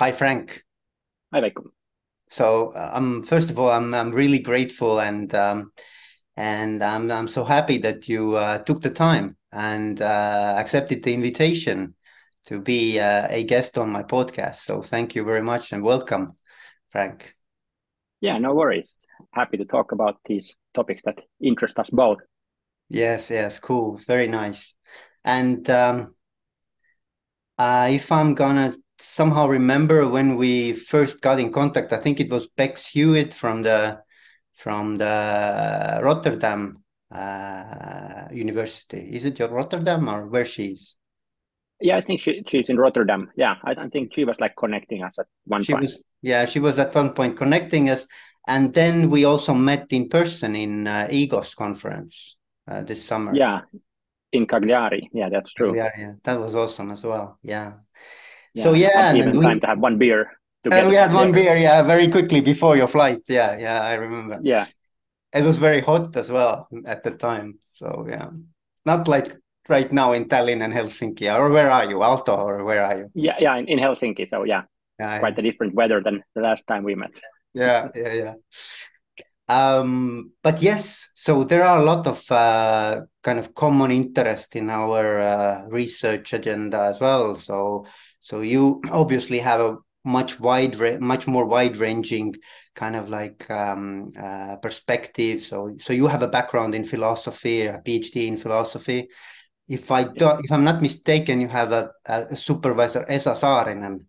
Hi, Frank. Hi, Veikko. So, um, first of all, I'm I'm really grateful and um, and I'm I'm so happy that you uh, took the time and uh, accepted the invitation to be uh, a guest on my podcast. So, thank you very much and welcome, Frank. Yeah, no worries. Happy to talk about these topics that interest us both. Yes, yes, cool, very nice. And um, uh, if I'm gonna somehow remember when we first got in contact. I think it was Bex Hewitt from the from the Rotterdam uh, University. Is it your Rotterdam or where she's? Yeah, I think she, she's in Rotterdam. Yeah, I, I think she was like connecting us at one she point. Was, yeah, she was at one point connecting us, and then we also met in person in uh, EGOS conference uh, this summer. Yeah, in Cagliari. Yeah, that's true. Yeah, yeah, that was awesome as well. Yeah. Yeah, so yeah, even we, time to have one beer. And we had one beer, yeah, very quickly before your flight. Yeah, yeah, I remember. Yeah, it was very hot as well at the time. So yeah, not like right now in Tallinn and Helsinki. Or where are you, Aalto, or where are you? Yeah, yeah, in, in Helsinki. So yeah, yeah quite yeah. a different weather than the last time we met. Yeah, yeah, yeah. Um, but yes, so there are a lot of uh, kind of common interest in our uh, research agenda as well. So so you obviously have a much wide, much more wide-ranging kind of like um, uh, perspective. So, so you have a background in philosophy, a PhD in philosophy. If I do, if I'm not mistaken, you have a, a supervisor, Esa Saarinen.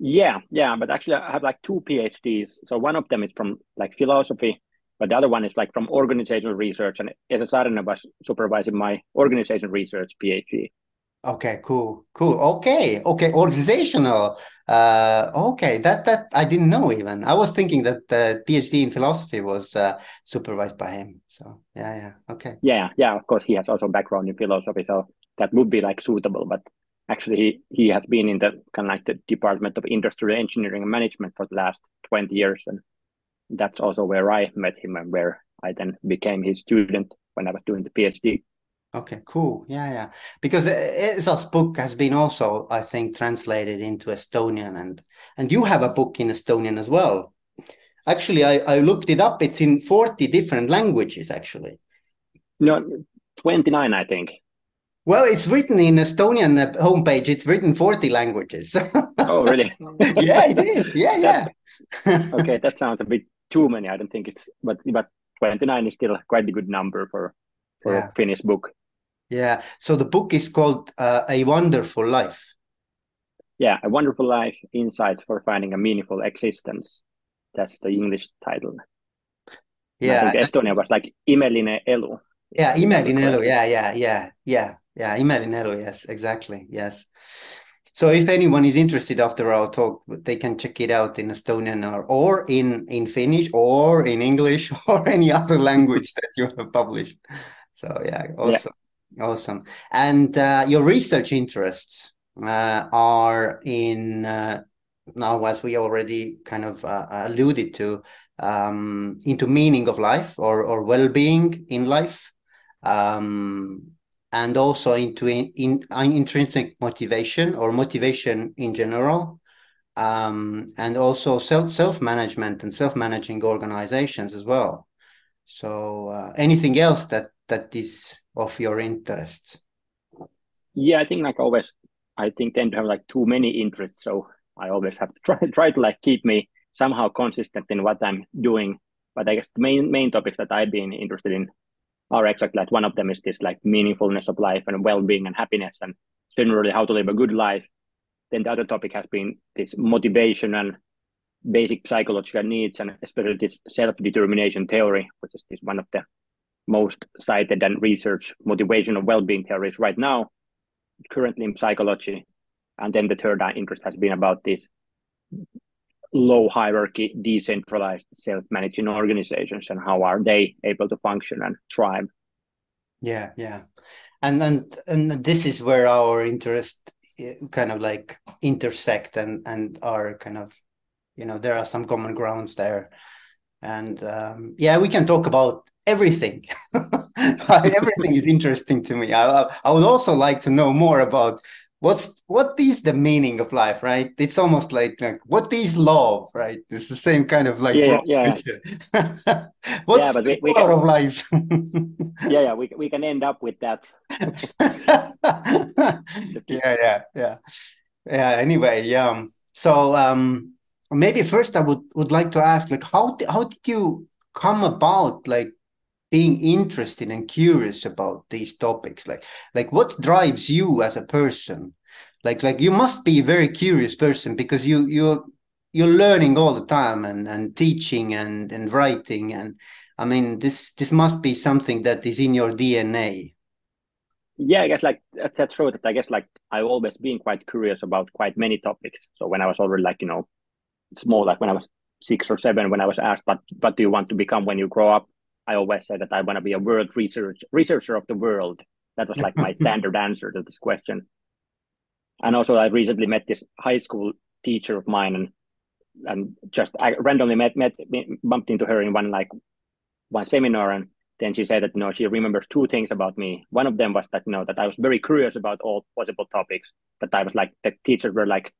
Yeah, yeah, but actually I have like two PhDs. So one of them is from like philosophy, but the other one is like from organizational research. And Esa Saarinen was supervising my organizational research PhD. Okay, cool, cool. Okay, okay, organizational. Uh, okay, that that I didn't know even. I was thinking that the PhD in philosophy was uh, supervised by him. So yeah, yeah, okay. Yeah, yeah. Of course, he has also background in philosophy, so that would be like suitable. But actually, he he has been in the kind of like the Department of Industrial Engineering and Management for the last twenty years, and that's also where I met him and where I then became his student when I was doing the PhD. Okay, cool. Yeah, yeah. Because Esa's book has been also, I think, translated into Estonian, and and you have a book in Estonian as well. Actually, I, I looked it up. It's in forty different languages. Actually, no, twenty nine, I think. Well, it's written in Estonian uh, homepage. It's written forty languages. oh, really? yeah, it is. Yeah, yeah. okay, that sounds a bit too many. I don't think it's, but but twenty nine is still quite a good number for for yeah. a Finnish book. Yeah. So the book is called uh, A Wonderful Life. Yeah, A Wonderful Life Insights for Finding a Meaningful Existence. That's the English title. Yeah. I think Estonia was like Imeline Elu. Yeah, Imeline Elu. Yeah, yeah, yeah, yeah, yeah. Imeline Elu. Yes, exactly. Yes. So if anyone is interested after our talk, they can check it out in Estonian or, or in, in Finnish or in English or any other language that you have published. So yeah, awesome. Awesome. And uh, your research interests uh, are in uh, now, as we already kind of uh, alluded to, um, into meaning of life or or well being in life, um, and also into in, in, intrinsic motivation or motivation in general. Um, and also self self management and self managing organizations as well. So, uh, anything else that that is of your interests? Yeah, I think like always, I think tend to have like too many interests. So I always have to try try to like keep me somehow consistent in what I'm doing. But I guess the main main topics that I've been interested in are exactly like one of them is this like meaningfulness of life and well-being and happiness and generally how to live a good life. Then the other topic has been this motivation and basic psychological needs and especially this self-determination theory, which is this one of the most cited and researched motivational well-being theories right now, currently in psychology. And then the third interest has been about this low hierarchy, decentralized, self-managing organizations and how are they able to function and thrive. Yeah, yeah. And and and this is where our interest eh, kind of like intersect and and are kind of you know there are some common grounds there and um, yeah we can talk about everything. Everything is interesting to me. I, I would also like to know more about what's what is the meaning of life right? It's almost like like what is love right? It's the same kind of like yeah yeah. What's yeah, the we, we can, of life? Yeah yeah we, we can end up with that. Yeah yeah yeah. Yeah anyway yeah so um maybe first i would would like to ask like how how did you come about like being interested and curious about these topics. Like like what drives you as a person? Like like you must be a very curious person because you you're you're learning all the time and and teaching and and writing. And i mean this this must be something that is in your dna yeah i guess like that's true. That i guess like i've always been quite curious about quite many topics. So when i was already like you know small like when i was six or seven when i was asked what what do you want to become when you grow up I always say that I want to be a world research researcher of the world. That was like my standard answer to this question. And also, I recently met this high school teacher of mine, and and just I randomly met met bumped into her in one like one seminar, and then she said that you know she remembers two things about me. One of them was that you know that I was very curious about all possible topics. That I was like the teachers were like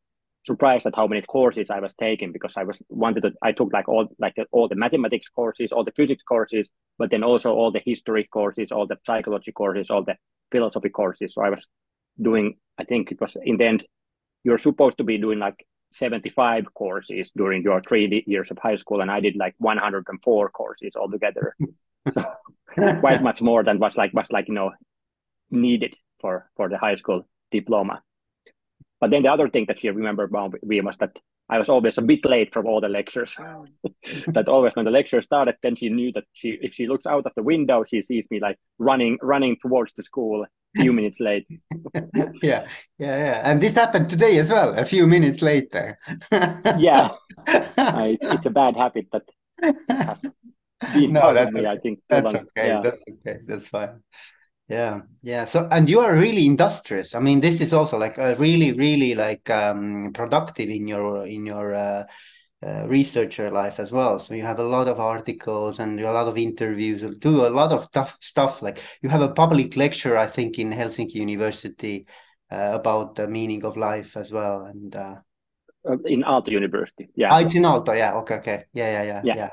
surprised at how many courses I was taking because I was wanted to I took like all like all the mathematics courses, all the physics courses, but then also all the history courses, all the psychology courses, all the philosophy courses. So I was doing I think it was in the end you're supposed to be doing like 75 courses during your three years of high school and I did like 104 courses altogether. so quite much more than was like was like you know needed for for the high school diploma. But then the other thing that she remembered about me was that I was always a bit late from all the lectures. Oh. that always when the lecture started, then she knew that she if she looks out of the window, she sees me like running running towards the school a few minutes late. yeah, yeah, yeah. And this happened today as well, a few minutes later. yeah. I, it's a bad habit that no, that's okay. I think that's okay. Yeah. That's okay. That's fine. Yeah, yeah. So, and you are really industrious. I mean, this is also like a really, really like um, productive in your in your uh, uh, researcher life as well. So you have a lot of articles and a lot of interviews. Do a lot of tough stuff. Like you have a public lecture, I think, in Helsinki University uh, about the meaning of life as well. And uh, uh in Aalto University, yeah. Oh, it's in Aalto, yeah. Okay, okay, yeah, yeah, yeah, yeah. yeah.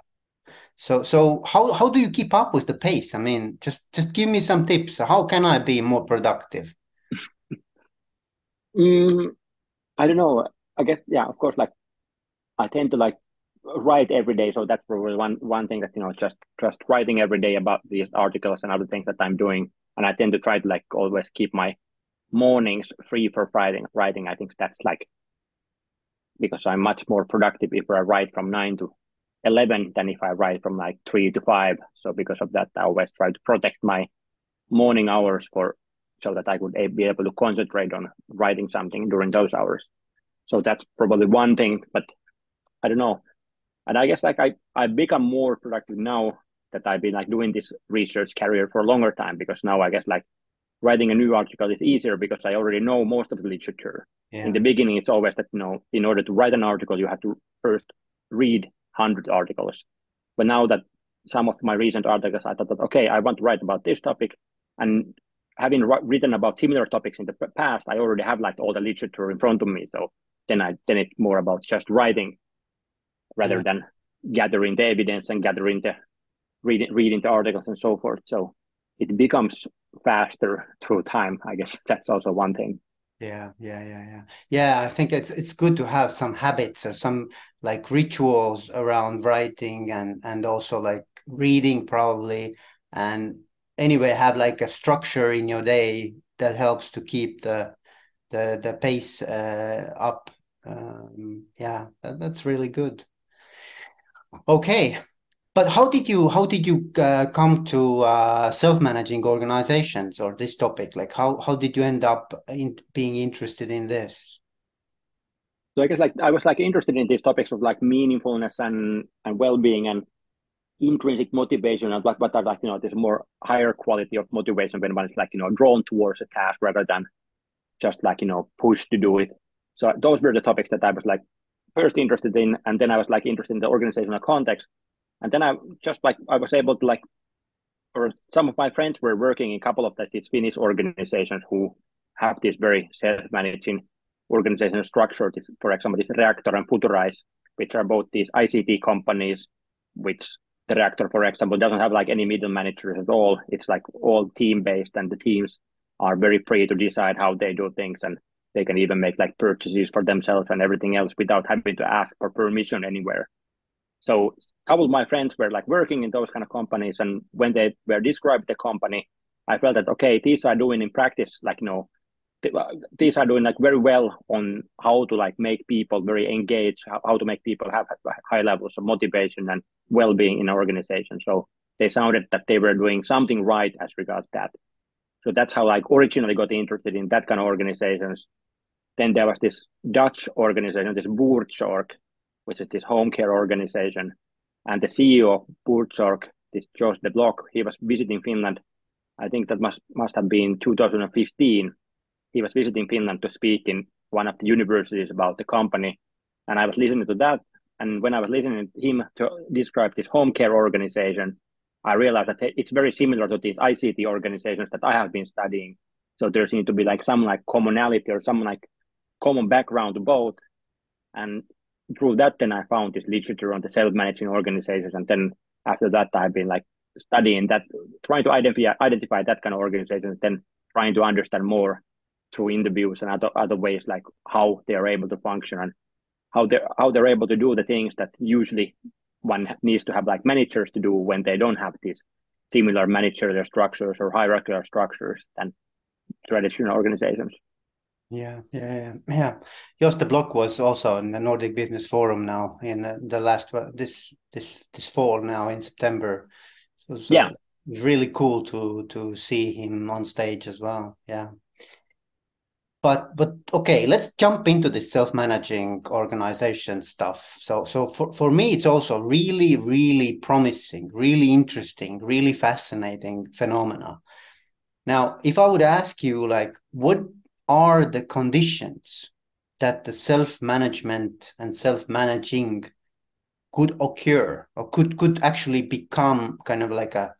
So so how how do you keep up with the pace? I mean, just just give me some tips. How can I be more productive? mm, I don't know. I guess yeah. Of course, like I tend to like write every day, so that's probably one one thing that you know just just writing every day about these articles and other things that I'm doing. And I tend to try to like always keep my mornings free for writing. Writing, I think that's like because I'm much more productive if I write from nine to 11 than if I write from like three to five. So because of that, I always try to protect my morning hours for so that I would eh, be able to concentrate on writing something during those hours. So that's probably one thing, but I don't know. And I guess like I I become more productive now that I've been like doing this research career for a longer time because now I guess like writing a new article is easier because I already know most of the literature. Yeah. In the beginning, it's always that you know in order to write an article, you have to first read 100 articles. But now that some of my recent articles, I thought that, okay, I want to write about this topic. And having written about similar topics in the past, I already have like all the literature in front of me. So then I then it's more about just writing rather yeah. than gathering the evidence and gathering the reading reading the articles and so forth. So it becomes faster through time. I guess that's also one thing. Yeah, yeah, yeah, yeah. Yeah, I think it's it's good to have some habits or some like rituals around writing and and also like reading probably and anyway have like a structure in your day that helps to keep the the the pace uh, up. Um, yeah, that, that's really good. Okay, but how did you how did you uh, come to uh, self-managing organizations or this topic? Like how how did you end up in being interested in this? So I guess like I was like interested in these topics of like meaningfulness and and well-being and intrinsic motivation and like what are like you know this more higher quality of motivation when one is like you know drawn towards a task rather than just like you know pushed to do it. So those were the topics that I was like first interested in, and then I was like interested in the organizational context and then I just like I was able to like, or some of my friends were working in a couple of these Finnish organizations who have this very self-managing organization structure. For example, this Reaktor and Futurice, which are both these ICT companies, which the Reaktor, for example, doesn't have like any middle managers at all. It's like all team based, and the teams are very free to decide how they do things, and they can even make like purchases for themselves and everything else without having to ask for permission anywhere. So a couple of my friends were like working in those kind of companies, and when they were described the company, I felt that okay, these are doing in practice like you know uh, these are doing like very well on how to like make people very engaged, how, to make people have high levels of motivation and well-being in an organization. So they sounded that they were doing something right as regards that. So that's how like originally got interested in that kind of organizations. Then there was this Dutch organization, this Buurtzorg, which is this home care organization. And the CEO of Buurtzorg, this Jos de Blok, he was visiting Finland. I think that must must have been 2015 he was visiting Finland to speak in one of the universities about the company. And I was listening to that. And when I was listening to him to describe this home care organization, I realized that it's very similar to these ICT organizations that I have been studying. So there seems to be like some like commonality or some like common background to both. And through that, then I found this literature on the self-managing organizations. And then after that, I've been like studying that, trying to identify identify that kind of organizations, and then trying to understand more through interviews and other other ways like how they are able to function and how they how they're able to do the things that usually one needs to have like managers to do when they don't have these similar managerial structures or hierarchical structures than traditional organizations. Yeah, yeah, yeah. yeah. Jos de Blok was also in the Nordic Business Forum now in the, the last this this this fall now in September. So, so uh, yeah, really cool to to see him on stage as well. Yeah but but okay let's jump into the self-managing organization stuff so so for, for me it's also really really promising really interesting really fascinating phenomena now if i would ask you like what are the conditions that the self-management and self-managing could occur or could could actually become kind of like a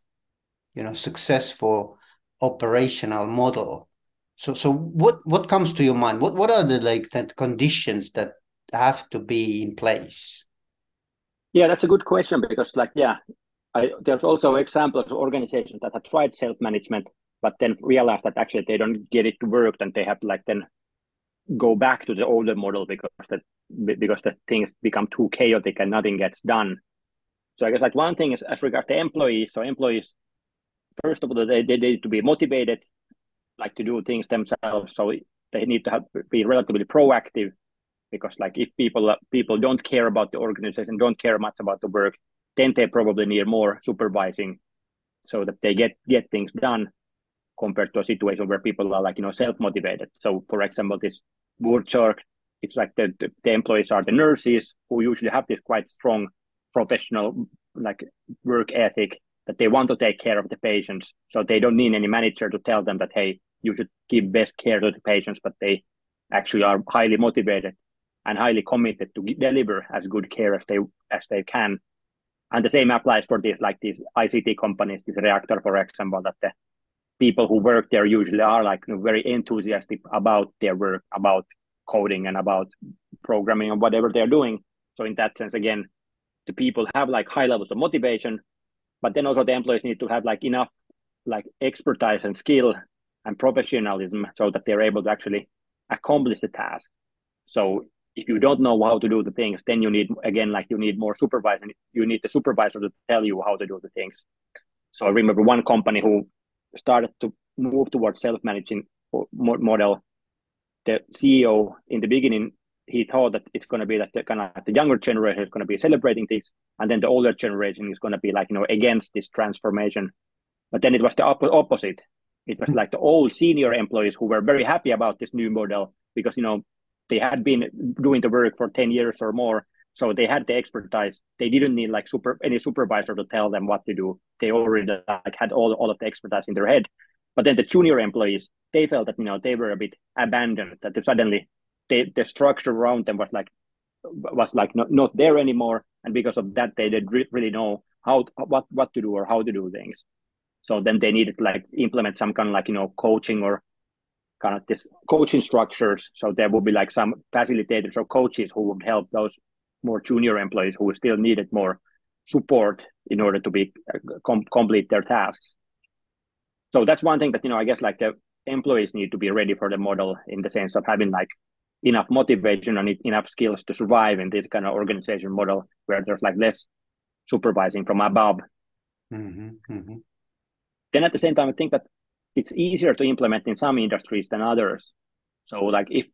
you know successful operational model so, so what what comes to your mind? What what are the like the conditions that have to be in place? Yeah, that's a good question because, like, yeah, I, there's also examples of organizations that have tried self management, but then realized that actually they don't get it to work, and they have to like then go back to the older model because that because the things become too chaotic and nothing gets done. So I guess like one thing is as regards to employees. So employees, first of all, they, they need to be motivated like to do things themselves so they need to have, be relatively proactive because like if people people don't care about the organization don't care much about the work then they probably need more supervising so that they get get things done compared to a situation where people are like you know self-motivated so for example this Buurtzorg, it's like the, the, the employees are the nurses who usually have this quite strong professional like work ethic that they want to take care of the patients so they don't need any manager to tell them that hey you should give best care to the patients, but they actually are highly motivated and highly committed to deliver as good care as they as they can. And the same applies for these like these ICT companies, this Reaktor for example, that the people who work there usually are like you know, very enthusiastic about their work, about coding and about programming and whatever they're doing. So in that sense, again, the people have like high levels of motivation, but then also the employees need to have like enough like expertise and skill and professionalism so that they're able to actually accomplish the task. So if you don't know how to do the things, then you need again like you need more supervisor. You need the supervisor to tell you how to do the things. So I remember one company who started to move towards self-managing model. The CEO in the beginning he thought that it's going to be that the kind of the younger generation is going to be celebrating this, and then the older generation is going to be like you know against this transformation. But then it was the op- opposite. It was mm-hmm. like the old senior employees who were very happy about this new model because you know they had been doing the work for 10 years or more so they had the expertise. They didn't need like super any supervisor to tell them what to do. They already like had all, all of the expertise in their head. But then the junior employees they felt that you know they were a bit abandoned that suddenly they, the structure around them was like was like not, not there anymore. And because of that they didn't really know how what what to do or how to do things. So then they needed like implement some kind of like you know coaching or kind of this coaching structures. So there would be like some facilitators or coaches who would help those more junior employees who still needed more support in order to be uh, com- complete their tasks. So that's one thing that you know I guess like the employees need to be ready for the model in the sense of having like enough motivation and enough skills to survive in this kind of organization model where there's like less supervising from above. Mm-hmm, mm-hmm. Then at the same time, I think that it's easier to implement in some industries than others. So like if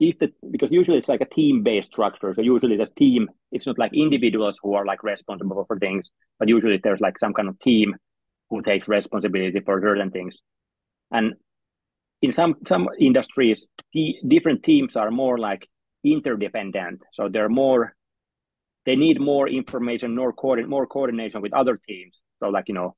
if the because usually it's like a team-based structure. So usually the team, it's not like individuals who are like responsible for things, but usually there's like some kind of team who takes responsibility for certain things. And in some some industries, different teams are more like interdependent. So they're more they need more information, more coordinate, more coordination with other teams. So like you know,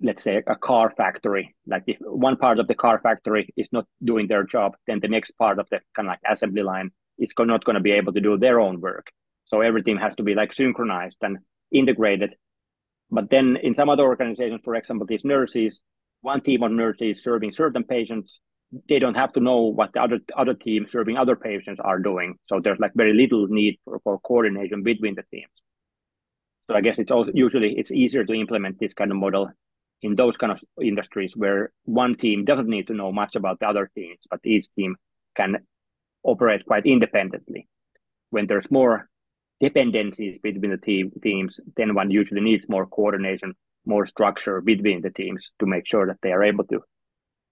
let's say a car factory. Like if one part of the car factory is not doing their job then the next part of the kind of like assembly line is not going to be able to do their own work. So everything has to be like synchronized and integrated. But then in some other organizations for example these nurses one team of nurses serving certain patients they don't have to know what the other other team serving other patients are doing. So there's like very little need for, for coordination between the teams. So i guess it's also usually it's easier to implement this kind of model in those kind of industries where one team doesn't need to know much about the other teams, but each team can operate quite independently. When there's more dependencies between the team, teams, then one usually needs more coordination, more structure between the teams to make sure that they are able to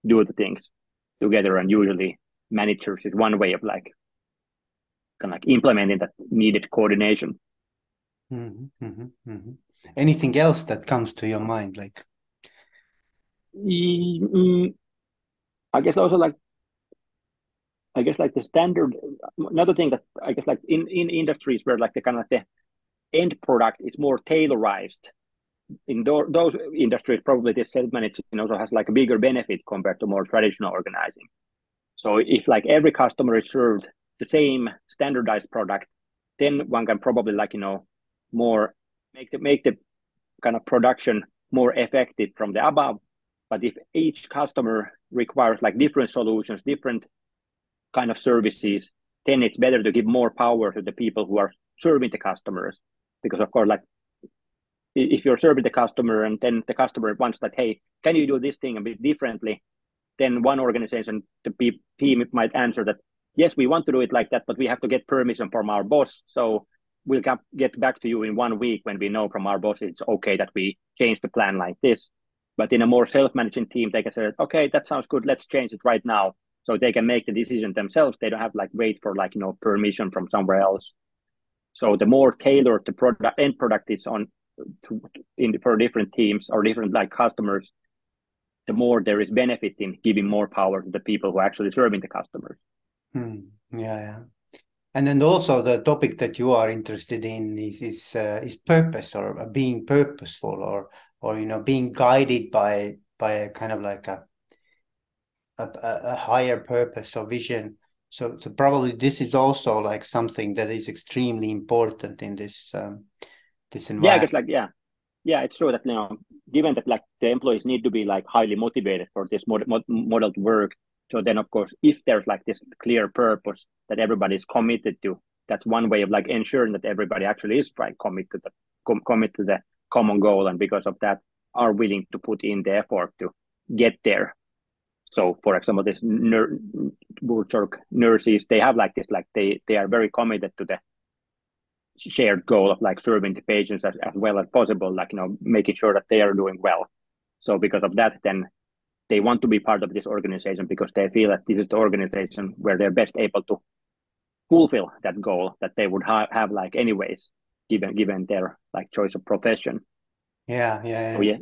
do the things together. And usually managers is one way of like kind of like implementing that needed coordination. Mm-hmm, mm-hmm, mm-hmm. Anything else that comes to your mind, like I guess also like I guess like the standard another thing that I guess like in in industries where like the kind of the end product is more tailorized in th- those industries probably the self management also has like a bigger benefit compared to more traditional organizing. So if like every customer is served the same standardized product then one can probably like you know more make the make the kind of production more effective from the above but if each customer requires like different solutions, different kind of services, then it's better to give more power to the people who are serving the customers. Because of course, like if you're serving the customer and then the customer wants that, hey, can you do this thing a bit differently? Then one organization, the team might answer that, yes, we want to do it like that, but we have to get permission from our boss. So we'll get back to you in one week when we know from our boss it's okay that we change the plan like this. But in a more self-managing team, they can say, okay, that sounds good. Let's change it right now. So they can make the decision themselves. They don't have like wait for like, you know, permission from somewhere else. So the more tailored the product end product is on to, in the, for different teams or different like customers, the more there is benefit in giving more power to the people who are actually serving the customers. Hmm. Yeah, yeah. And then also the topic that you are interested in is is uh, is purpose or being purposeful or or you know being guided by by a kind of like a a, a higher purpose or vision. So so probably this is also like something that is extremely important in this um, this environment yeah it's like yeah. Yeah it's true that you know given that like the employees need to be like highly motivated for this mod- mod- model to work so then of course if there's like this clear purpose that everybody is committed to that's one way of like ensuring that everybody actually is trying commit to the com- commit to the common goal and because of that are willing to put in the effort to get there. So for example this ner- nurses they have like this like they they are very committed to the shared goal of like serving the patients as, as well as possible like you know making sure that they are doing well. So because of that then they want to be part of this organization because they feel that this is the organization where they're best able to fulfill that goal that they would ha- have like anyways given given their like choice of profession. Yeah, yeah, yeah. So, yeah.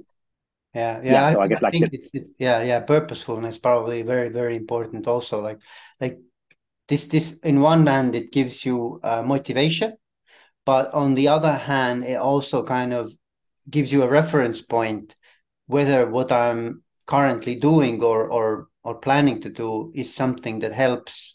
Yeah, yeah. yeah so I, I guess I like think it's, it's, yeah, yeah. Purposefulness probably very, very important. Also, like, like this, this. In one hand, it gives you uh, motivation, but on the other hand, it also kind of gives you a reference point whether what I'm currently doing or or or planning to do is something that helps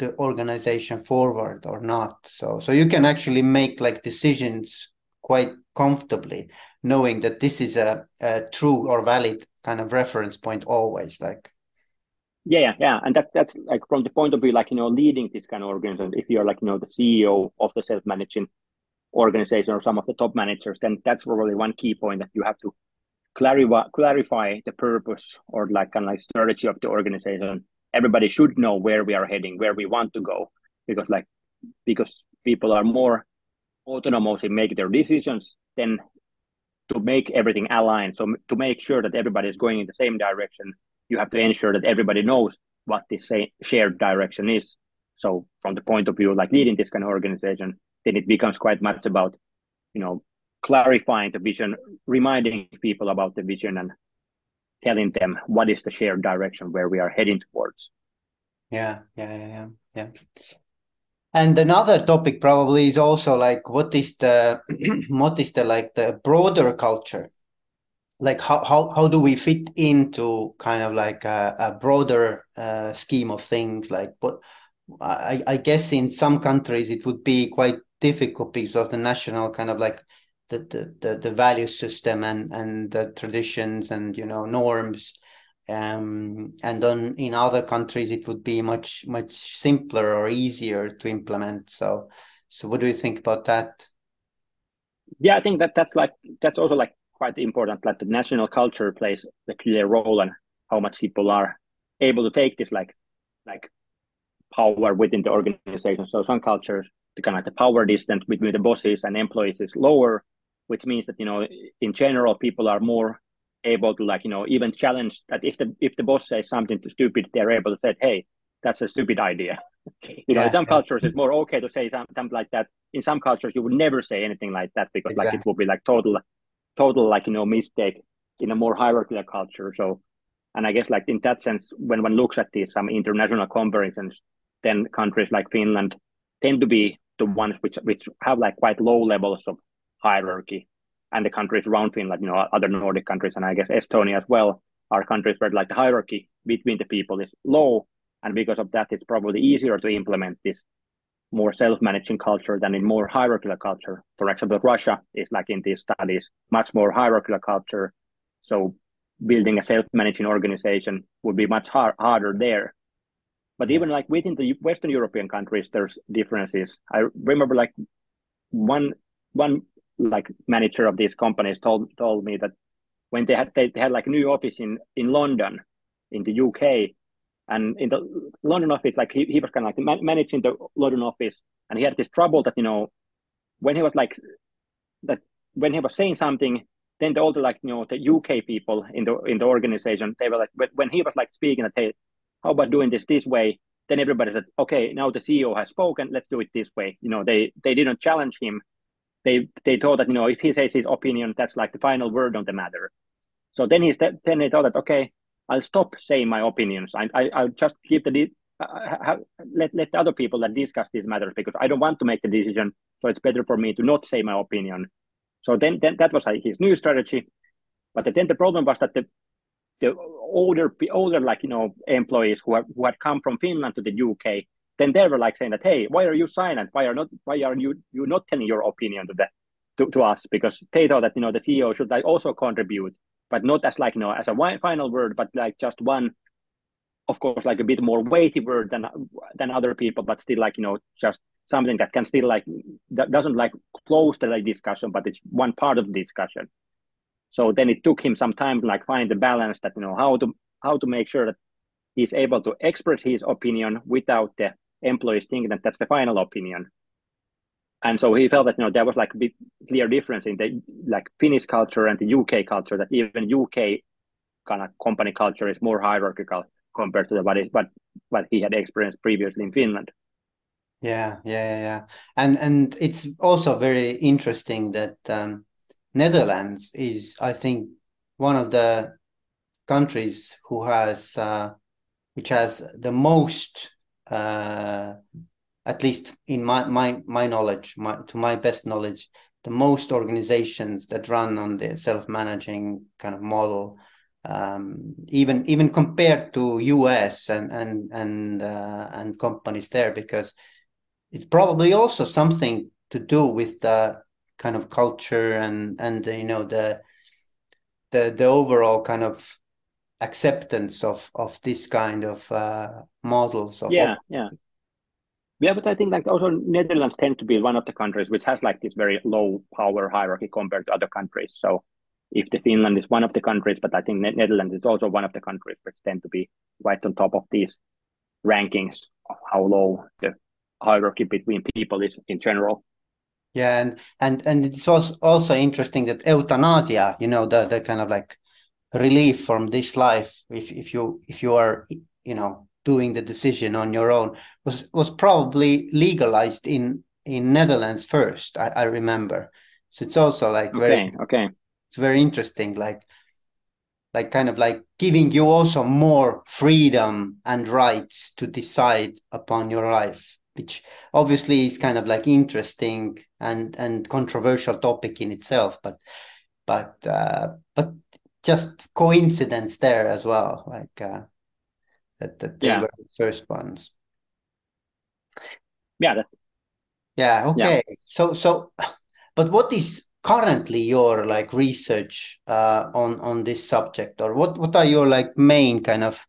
the organization forward or not so so you can actually make like decisions quite comfortably knowing that this is a, a true or valid kind of reference point always like Yeah, yeah, and that that's like from the point of view, like you know, leading this kind of organization. If you're like you know the CEO of the self-managing organization or some of the top managers, then that's probably one key point that you have to clarify clarify the purpose or like kind of like strategy of the organization. Everybody should know where we are heading, where we want to go, because like because people are more autonomous in making their decisions, then to make everything aligned. So to make sure that everybody is going in the same direction, you have to ensure that everybody knows what this shared direction is. So from the point of view like leading this kind of organization, then it becomes quite much about, you know, clarifying the vision, reminding people about the vision and telling them what is the shared direction where we are heading towards. Yeah, yeah, yeah, yeah. And another topic probably is also like what is the what is the like the broader culture? Like how how how do we fit into kind of like a, a broader uh, scheme of things? Like what I I guess in some countries it would be quite difficult because of the national kind of like the the the, the value system and and the traditions and you know norms. Um, and then in other countries it would be much much simpler or easier to implement. So so what do you think about that? Yeah i think that that's like that's also like quite important like the national culture plays a clear role and how much people are able to take this like like power within the organization. So some cultures the kind of the power distance between the bosses and employees is lower which means that you know in general people are more able to like you know even challenge that if the if the boss says something too stupid they're able to say hey that's a stupid idea. You know in some cultures it's more okay to say something like that. In some cultures you would never say anything like that because exactly. like it would be like total total like you know mistake in a more hierarchical culture. So and i guess like in that sense when one looks at these some international comparisons then countries like finland tend to be the ones which which have like quite low levels of hierarchy and the countries around Finland, you know, other Nordic countries, and I guess Estonia as well, are countries where like the hierarchy between the people is low, and because of that, it's probably easier to implement this more self-managing culture than in more hierarchical culture. For example, Russia is like in these studies much more hierarchical culture, so building a self-managing organization would be much hard, harder there. But even like within the Western European countries, there's differences. I remember like one one like manager of these companies told told me that when they had they, they had like a new office in in London in the UK and in the London office like he, he was kind of like man- managing the London office and he had this trouble that you know when he was like that when he was saying something then the older like you know the UK people in the in the organization they were like when he was like speaking that hey how about doing this this way? Then everybody said okay now the CEO has spoken let's do it this way. You know they they didn't challenge him they they thought that you know if he says his opinion, that's like the final word on the matter. So then he then they thought that okay, I'll stop saying my opinions. I, I will just keep the uh, let let other people that discuss these matters because I don't want to make the decision. So it's better for me to not say my opinion. So then, then that was like his new strategy. But then the problem was that the the older older like you know employees who, are, who had come from Finland to the UK then they were like saying that, hey, why are you silent? Why are not why are you you not telling your opinion to the to, to us? Because they thought that you know the CEO should like also contribute, but not as like you know as a final word, but like just one, of course, like a bit more weighty word than than other people, but still like you know just something that can still like that doesn't like close the like, discussion, but it's one part of the discussion. So then it took him some time to like find the balance that you know how to how to make sure that he's able to express his opinion without the employees think that that's the final opinion. And so he felt that you know there was like a clear difference in the like Finnish culture and the UK culture that even UK kind of company culture is more hierarchical compared to the, what, what what he had experienced previously in Finland. Yeah, yeah, yeah, and and it's also very interesting that um, Netherlands is, I think, one of the countries who has uh, which has the most uh, at least in my my my knowledge, my, to my best knowledge, the most organizations that run on the self-managing kind of model, um, even even compared to US and and and uh, and companies there, because it's probably also something to do with the kind of culture and and you know the the the overall kind of acceptance of of this kind of uh, models of yeah yeah. Yeah but i think like also netherlands tend to be one of the countries which has like this very low power hierarchy compared to other countries. So if the finland is one of the countries but i think netherlands is also one of the countries which tend to be right on top of these rankings of how low the hierarchy between people is in general. Yeah and and and it's also also interesting that euthanasia you know the the kind of like relief from this life if if you if you are you know doing the decision on your own was was probably legalized in in Netherlands first I, I remember. So it's also like very okay, okay. It's very interesting like like kind of like giving you also more freedom and rights to decide upon your life which obviously is kind of like interesting and and controversial topic in itself but but uh, but just coincidence there as well like uh, that that they yeah. were the first ones yeah that, yeah okay yeah. so so but what is currently your like research uh, on on this subject or what what are your like main kind of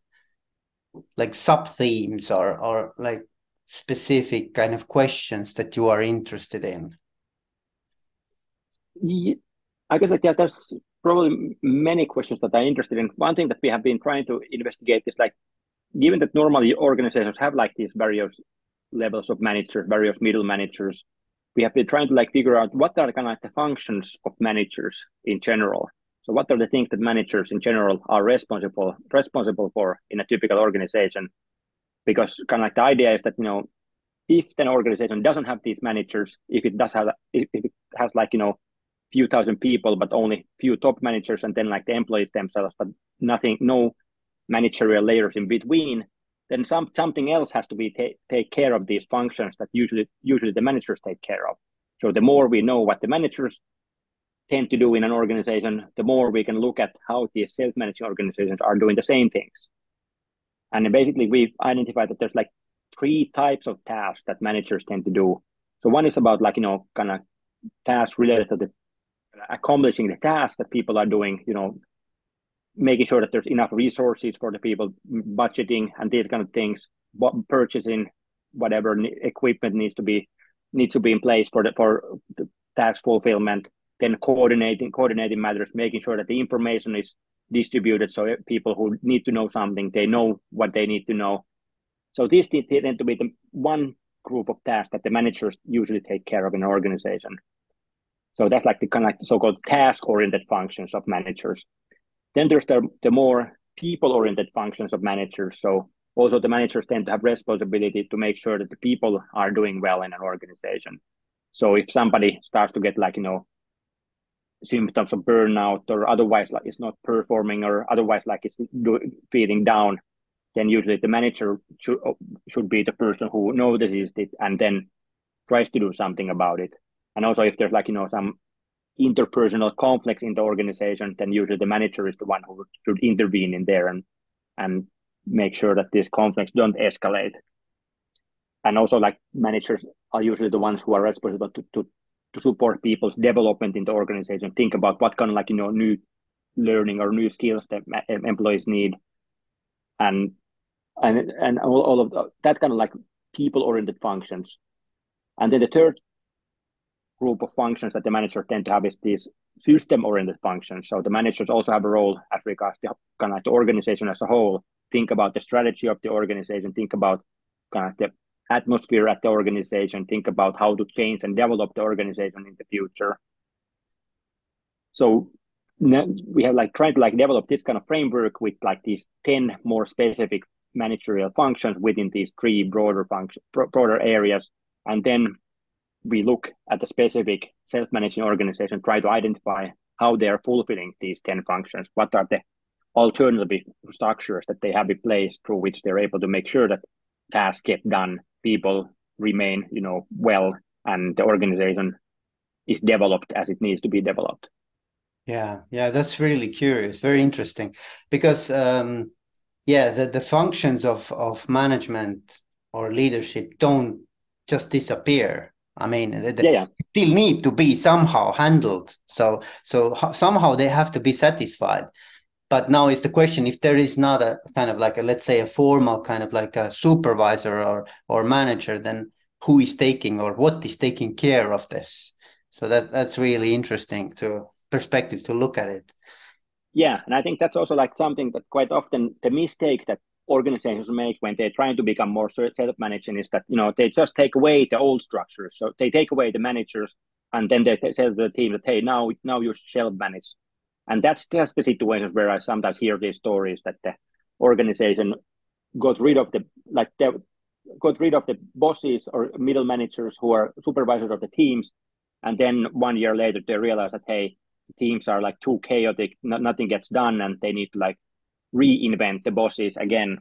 like sub themes or or like specific kind of questions that you are interested in yeah, i guess like yeah there's probably many questions that i'm interested in one thing that we have been trying to investigate is like given that normally organizations have like these various levels of managers various middle managers we have been trying to like figure out what are kind of like the functions of managers in general. So what are the things that managers in general are responsible responsible for in a typical organization? Because kind of like the idea is that you know if an organization doesn't have these managers, if it does have if it has like you know few thousand people but only few top managers and then like the employees themselves but nothing no managerial layers in between then some something else has to be ta- take care of these functions that usually usually the managers take care of. So the more we know what the managers tend to do in an organization, the more we can look at how these self-managing organizations are doing the same things. And basically, we've identified that there's like three types of tasks that managers tend to do. So one is about like you know kind of tasks related to the accomplishing the tasks that people are doing. You know, making sure that there's enough resources for the people budgeting and these kind of things purchasing whatever equipment needs to be needs to be in place for the for the task fulfillment then coordinating coordinating matters making sure that the information is distributed so people who need to know something they know what they need to know so these tend to be the one group of tasks that the managers usually take care of in an organization so that's like the kind of like so-called task oriented functions of managers then there's the, the more people-oriented functions of managers. So also the managers tend to have responsibility to make sure that the people are doing well in an organization. So if somebody starts to get like, you know, symptoms of burnout or otherwise like it's not performing or otherwise like it's do, feeling down, then usually the manager should should be the person who notices it and then tries to do something about it. And also if there's like, you know, some interpersonal conflicts in the organization, then usually the manager is the one who should intervene in there and and make sure that these conflicts don't escalate. And also, like managers are usually the ones who are responsible to to, to support people's development in the organization. Think about what kind of like you know new learning or new skills that employees need, and and and all, all of that kind of like people oriented functions. And then the third group of functions that the managers tend to have is these system-oriented functions. So the managers also have a role as regards to kind of the organization as a whole. Think about the strategy of the organization. Think about kind of the atmosphere at the organization. Think about how to change and develop the organization in the future. So we have like tried to like develop this kind of framework with like these 10 more specific managerial functions within these three broader function broader areas and then we look at the specific self-managing organization, try to identify how they are fulfilling these 10 functions. What are the alternative structures that they have in place through which they're able to make sure that tasks get done, people remain, you know, well, and the organization is developed as it needs to be developed. Yeah, yeah, that's really curious, very interesting, because um, yeah, the the functions of of management or leadership don't just disappear I mean, they, yeah, yeah. still need to be somehow handled. So, so somehow they have to be satisfied. but now is the question if there is not a kind of like a let's say a formal kind of like a supervisor or or manager then who is taking or what is taking care of this so that that's really interesting to perspective to look at it yeah and i think that's also like something that quite often the mistake that organizations make when they're trying to become more self-managing is that you know they just take away the old structures so they take away the managers and then they tell the team that hey now now you self-manage. And that's just the situations where i sometimes hear these stories that the organization got rid of the like they got rid of the bosses or middle managers who are supervisors of the teams. And then one year later they realize that hey teams are like too chaotic nothing gets done and they need like reinvent the bosses again.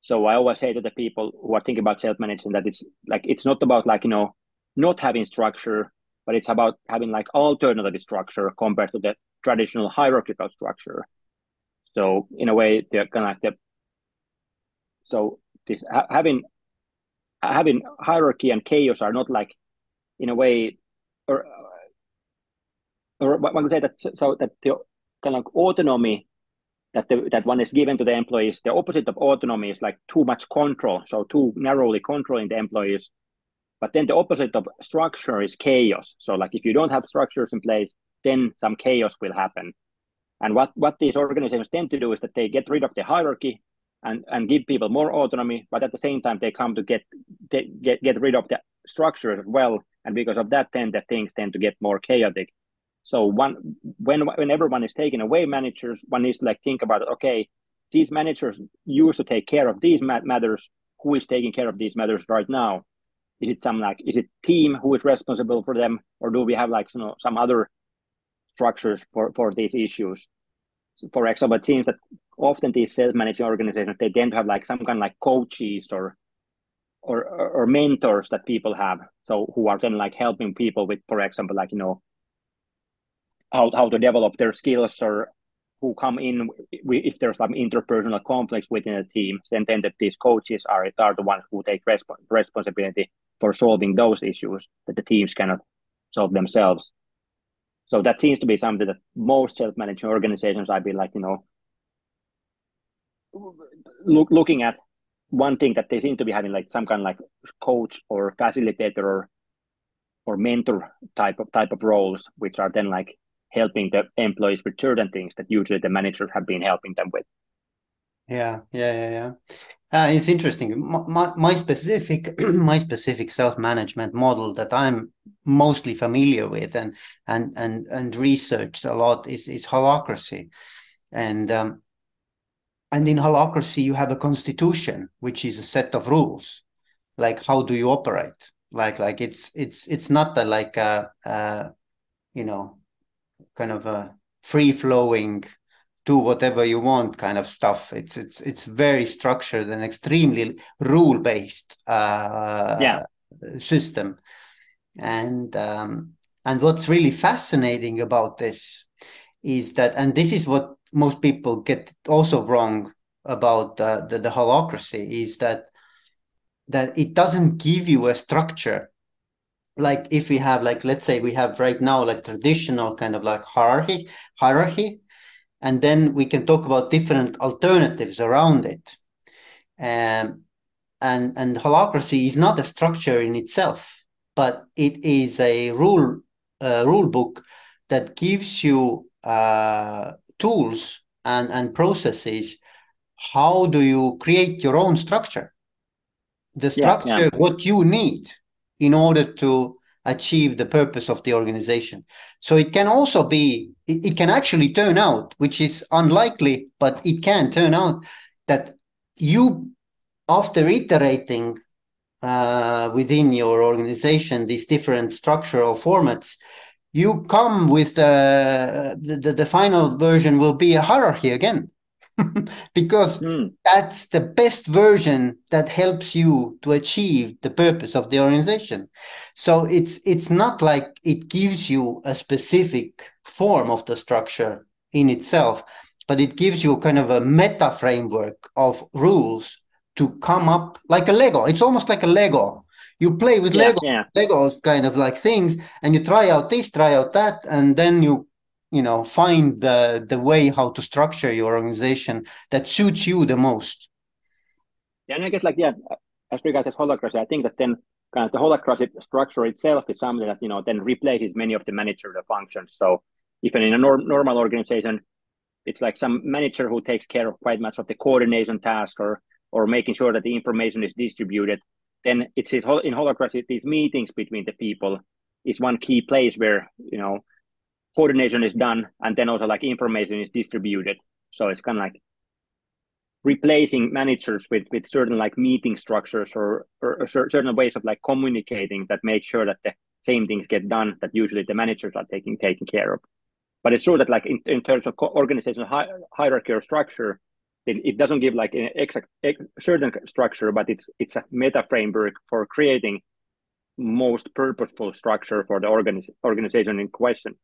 So I always say to the people who are thinking about self-management that it's like it's not about like you know not having structure, but it's about having like alternative structure compared to the traditional hierarchical structure. So in a way, they're kind of like the so this having having hierarchy and chaos are not like in a way or or one could say that so that the kind of autonomy that the, that one is given to the employees. The opposite of autonomy is like too much control, so too narrowly controlling the employees. But then the opposite of structure is chaos. So like if you don't have structures in place, then some chaos will happen. And what what these organizations tend to do is that they get rid of the hierarchy and and give people more autonomy, but at the same time they come to get get get rid of the structure as well. And because of that, then the things tend to get more chaotic. So one when whenever one is taking away managers, one needs to like think about okay, these managers used to take care of these matters. Who is taking care of these matters right now? Is it some like is it team who is responsible for them, or do we have like you know some other structures for for these issues? So for example, teams that often these self-managing organizations they tend to have like some kind of like coaches or or or mentors that people have so who are then like helping people with for example like you know how, how to develop their skills or who come in if there's some interpersonal conflicts within a team, then, then that these coaches are, are the ones who take resp- responsibility for solving those issues that the teams cannot solve themselves. So that seems to be something that most self-managing organizations, I've been like, you know, look, looking at one thing that they seem to be having like some kind of like coach or facilitator or or mentor type of type of roles, which are then like helping the employees with certain things that usually the managers have been helping them with. Yeah, yeah, yeah, yeah. Uh, it's interesting. My, my specific my specific self management model that I'm mostly familiar with and and and and researched a lot is is holacracy, and um, and in holacracy you have a constitution which is a set of rules, like how do you operate? Like like it's it's it's not a, like a, a you know kind of a free flowing do whatever you want kind of stuff. It's it's it's very structured and extremely rule based uh, yeah. system. And um, and what's really fascinating about this is that and this is what most people get also wrong about uh, the, the holacracy is that that it doesn't give you a structure like if we have like let's say we have right now like traditional kind of like hierarchy hierarchy and then we can talk about different alternatives around it. Um, and and holacracy is not a structure in itself but it is a rule uh, rule book that gives you uh, tools and and processes. How do you create your own structure? The structure yeah, yeah. what you need in order to achieve the purpose of the organization. So it can also be, it, it, can actually turn out, which is unlikely, but it can turn out that you, after iterating uh, within your organization these different structural formats, you come with uh, the, the, the final version will be a hierarchy again. because mm. that's the best version that helps you to achieve the purpose of the organization so it's it's not like it gives you a specific form of the structure in itself but it gives you kind of a meta framework of rules to come up like a lego it's almost like a lego you play with yeah, lego yeah. legos kind of like things and you try out this try out that and then you you know find the the way how to structure your organization that suits you the most. Yeah and i guess like yeah as regards holacracy i think that then kind of the holacracy structure itself is something that you know then replaces many of the managerial functions. So even in a nor- normal organization it's like some manager who takes care of quite much of the coordination task or or making sure that the information is distributed then it's in holacracy these meetings between the people is one key place where you know coordination is done and then also like information is distributed. So it's kind of like replacing managers with with certain like meeting structures or, or certain ways of like communicating that make sure that the same things get done that usually the managers are taking taking care of. But it's true that like in, in terms of organizational hi- hierarchy or structure it, it doesn't give like an exact ex, certain structure but it's it's a meta framework for creating most purposeful structure for the organiz- organization in question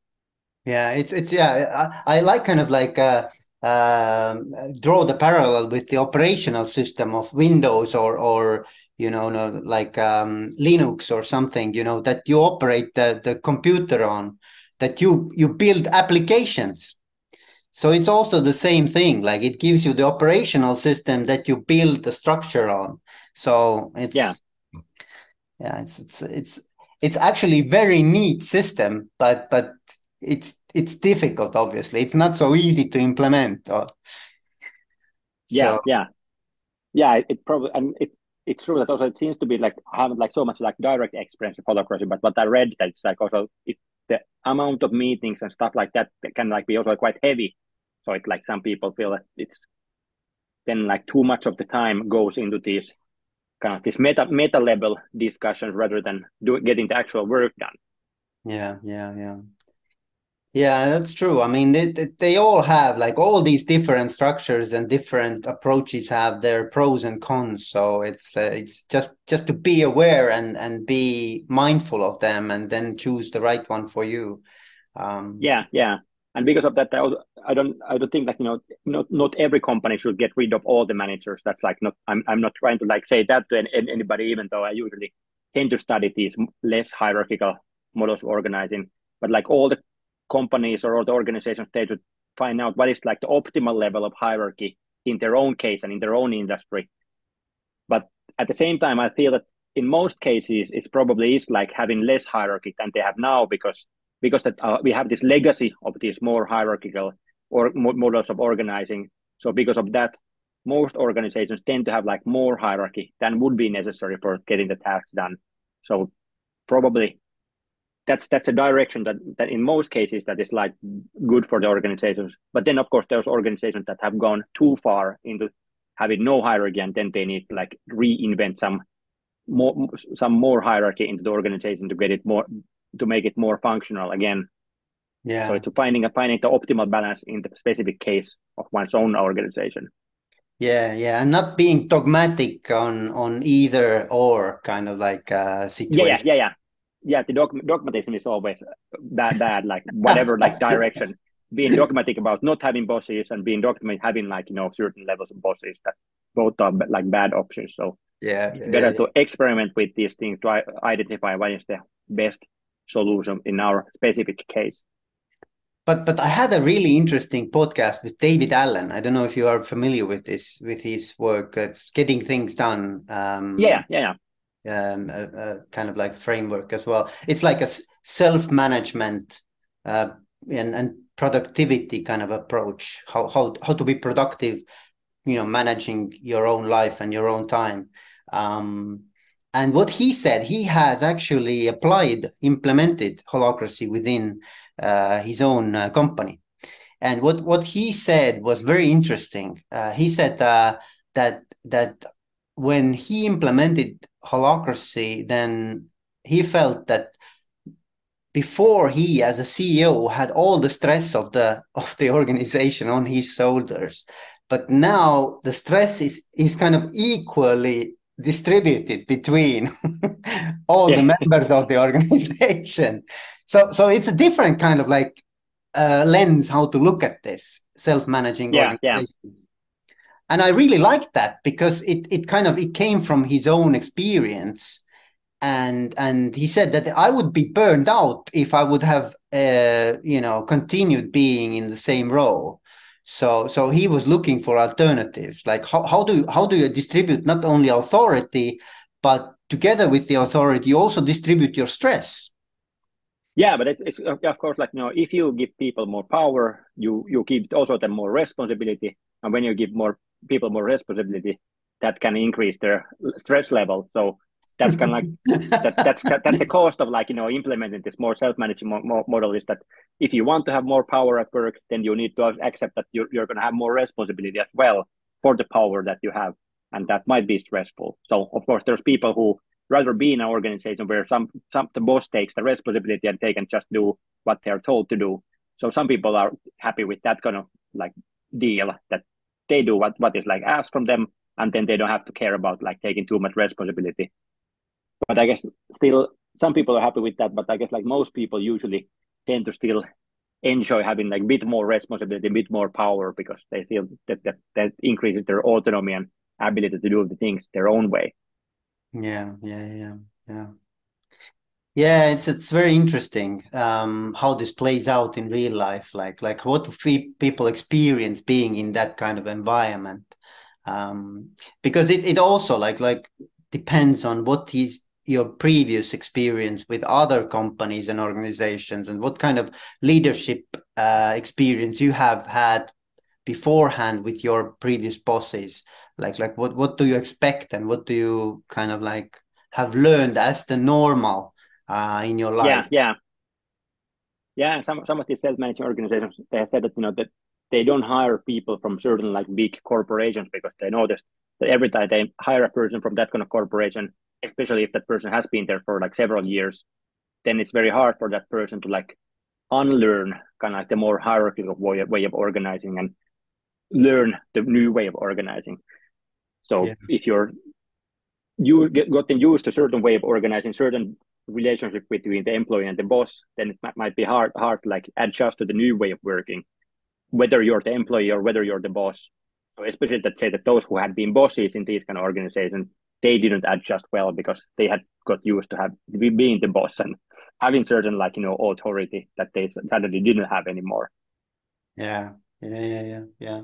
yeah, it's it's yeah. I, I like kind of like uh, um, draw the parallel with the operational system of Windows or or you know no, like um, Linux or something. You know that you operate the the computer on, that you you build applications. So it's also the same thing. Like it gives you the operational system that you build the structure on. So it's yeah, yeah. It's it's it's it's actually very neat system, but but it's it's difficult obviously it's not so easy to implement or, yeah so. yeah yeah it, it, probably and it it's true that also it seems to be like I haven't like so much like direct experience of holacracy, but what I read that it's like also it, the amount of meetings and stuff like that can like be also quite heavy. So it's like some people feel that it's then like too much of the time goes into these kind of this meta meta level discussions rather than do, getting the actual work done. Yeah, yeah, yeah. Yeah, that's true. I mean, they, they all have like all these different structures and different approaches have their pros and cons. So it's uh, it's just just to be aware and and be mindful of them, and then choose the right one for you. Um, yeah, yeah, and because of that, I, also, I don't I don't think that you know not not every company should get rid of all the managers. That's like not I'm I'm not trying to like say that to any, anybody, even though I usually tend to study these less hierarchical models of organizing. But like all the companies or the organizations they should find out what is like the optimal level of hierarchy in their own case and in their own industry. But at the same time i feel that in most cases it's probably is like having less hierarchy than they have now because because that uh, we have this legacy of these more hierarchical or models of organizing. So because of that most organizations tend to have like more hierarchy than would be necessary for getting the tasks done. So probably that's that's a direction that that in most cases that is like good for the organizations. But then of course there's organizations that have gone too far into having no hierarchy and then they need like reinvent some more some more hierarchy into the organization to get it more to make it more functional again. Yeah. So it's finding a finding the optimal balance in the specific case of one's own organization. Yeah yeah and not being dogmatic on on either or kind of like uh situation yeah yeah yeah yeah, the dog, dogmatism is always bad, bad. Like whatever, like direction. Being dogmatic about not having bosses and being dogmatic having like you know certain levels of bosses that both are like bad options. So yeah, it's yeah, better yeah. to experiment with these things to identify what is the best solution in our specific case. But but I had a really interesting podcast with David Allen. I don't know if you are familiar with this with his work. It's getting things done. Um, yeah, yeah, yeah um, a, a, kind of like framework as well. It's like a self management uh, and, and productivity kind of approach. How how how to be productive, you know, managing your own life and your own time. Um, and what he said, he has actually applied, implemented holacracy within uh, his own uh, company. And what what he said was very interesting. Uh, he said uh, that that when he implemented holacracy, then he felt that before he as a ceo had all the stress of the of the organization on his shoulders. But now the stress is is kind of equally distributed between all yeah. the members of the organization. So so it's a different kind of like uh, lens how to look at this self-managing yeah, organizations yeah and i really liked that because it it kind of it came from his own experience and and he said that I would be burned out if I would have uh, you know continued being in the same role. So so he was looking for alternatives. Like how, how do you, how do you distribute not only authority, but together with the authority, you also distribute your stress. Yeah, but it's, it's of course like you know if you give people more power, you you give also them more responsibility, and when you give more people more responsibility, that can increase their stress level. So that's kind of like that, that's that's the cost of like you know implementing this more self-managing mo- model is that if you want to have more power at work then you need to accept that you're, you're going to have more responsibility as well for the power that you have and that might be stressful so of course there's people who rather be in an organization where some some the boss takes the responsibility and they can just do what they're told to do so some people are happy with that kind of like deal that they do what what is like asked from them and then they don't have to care about like taking too much responsibility but I guess still some people are happy with that. But I guess like most people usually tend to still enjoy having like a bit more responsibility, a bit more power because they feel that that, that increases their autonomy and ability to do the things their own way. Yeah, yeah, yeah, yeah. Yeah, it's it's very interesting um, how this plays out in real life. Like like what people experience being in that kind of environment, um, because it, it also like like depends on what is your previous experience with other companies and organizations and what kind of leadership uh, experience you have had beforehand with your previous bosses like like what what do you expect and what do you kind of like have learned as the normal uh, in your life yeah yeah yeah some some of these self-managing organizations they have said that you know that they don't hire people from certain like big corporations because they know that every time they hire a person from that kind of corporation especially if that person has been there for like several years, then it's very hard for that person to like unlearn kind of like the more hierarchical way of, way of organizing and learn the new way of organizing. So yeah. if you're you get gotten used to a certain way of organizing certain relationship between the employee and the boss, then it might, might be hard hard to like adjust to the new way of working, whether you're the employee or whether you're the boss. So especially that say that those who had been bosses in these kind of organizations, they didn't adjust well because they had got used to have being the boss and having certain like you know authority that they suddenly didn't have anymore. Yeah, yeah, yeah, yeah, yeah.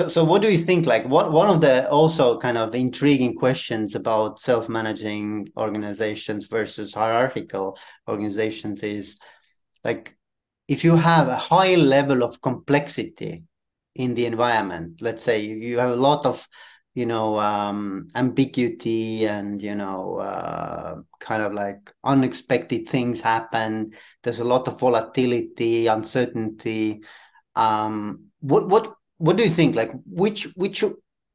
So, so what do you think? Like, what one of the also kind of intriguing questions about self-managing organizations versus hierarchical organizations is like if you have a high level of complexity in the environment let's say you have a lot of you know um, ambiguity and you know uh, kind of like unexpected things happen there's a lot of volatility uncertainty um, what what what do you think? Like which which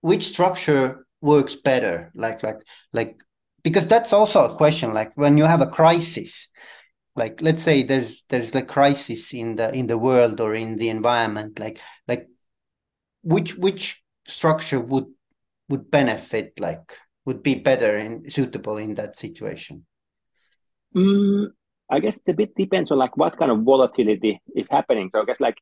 which structure works better? Like like like because that's also a question like when you have a crisis like let's say there's there's a crisis in the in the world or in the environment like like which which structure would would benefit like would be better and suitable in that situation? Mm, i guess it a bit depends on like what kind of volatility is happening. So i guess like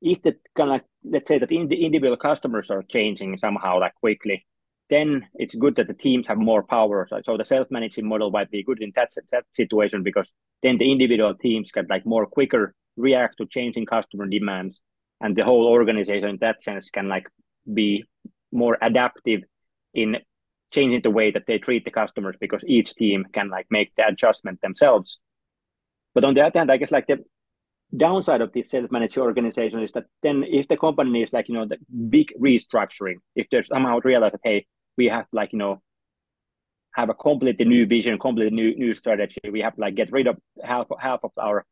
if the kind of let's say that in the individual customers are changing somehow like quickly then it's good that the teams have more power so, so the self-managing model might be good in that, that situation because then the individual teams can like more quicker react to changing customer demands and the whole organization in that sense can like be more adaptive in changing the way that they treat the customers because each team can like make the adjustment themselves. But on the other hand, I guess like the downside of this self-managed organization is that then if the company is like, you know, the big restructuring, if there's somehow realize that, hey, we have like, you know, have a completely new vision, completely new new strategy. We have to like get rid of half half of our,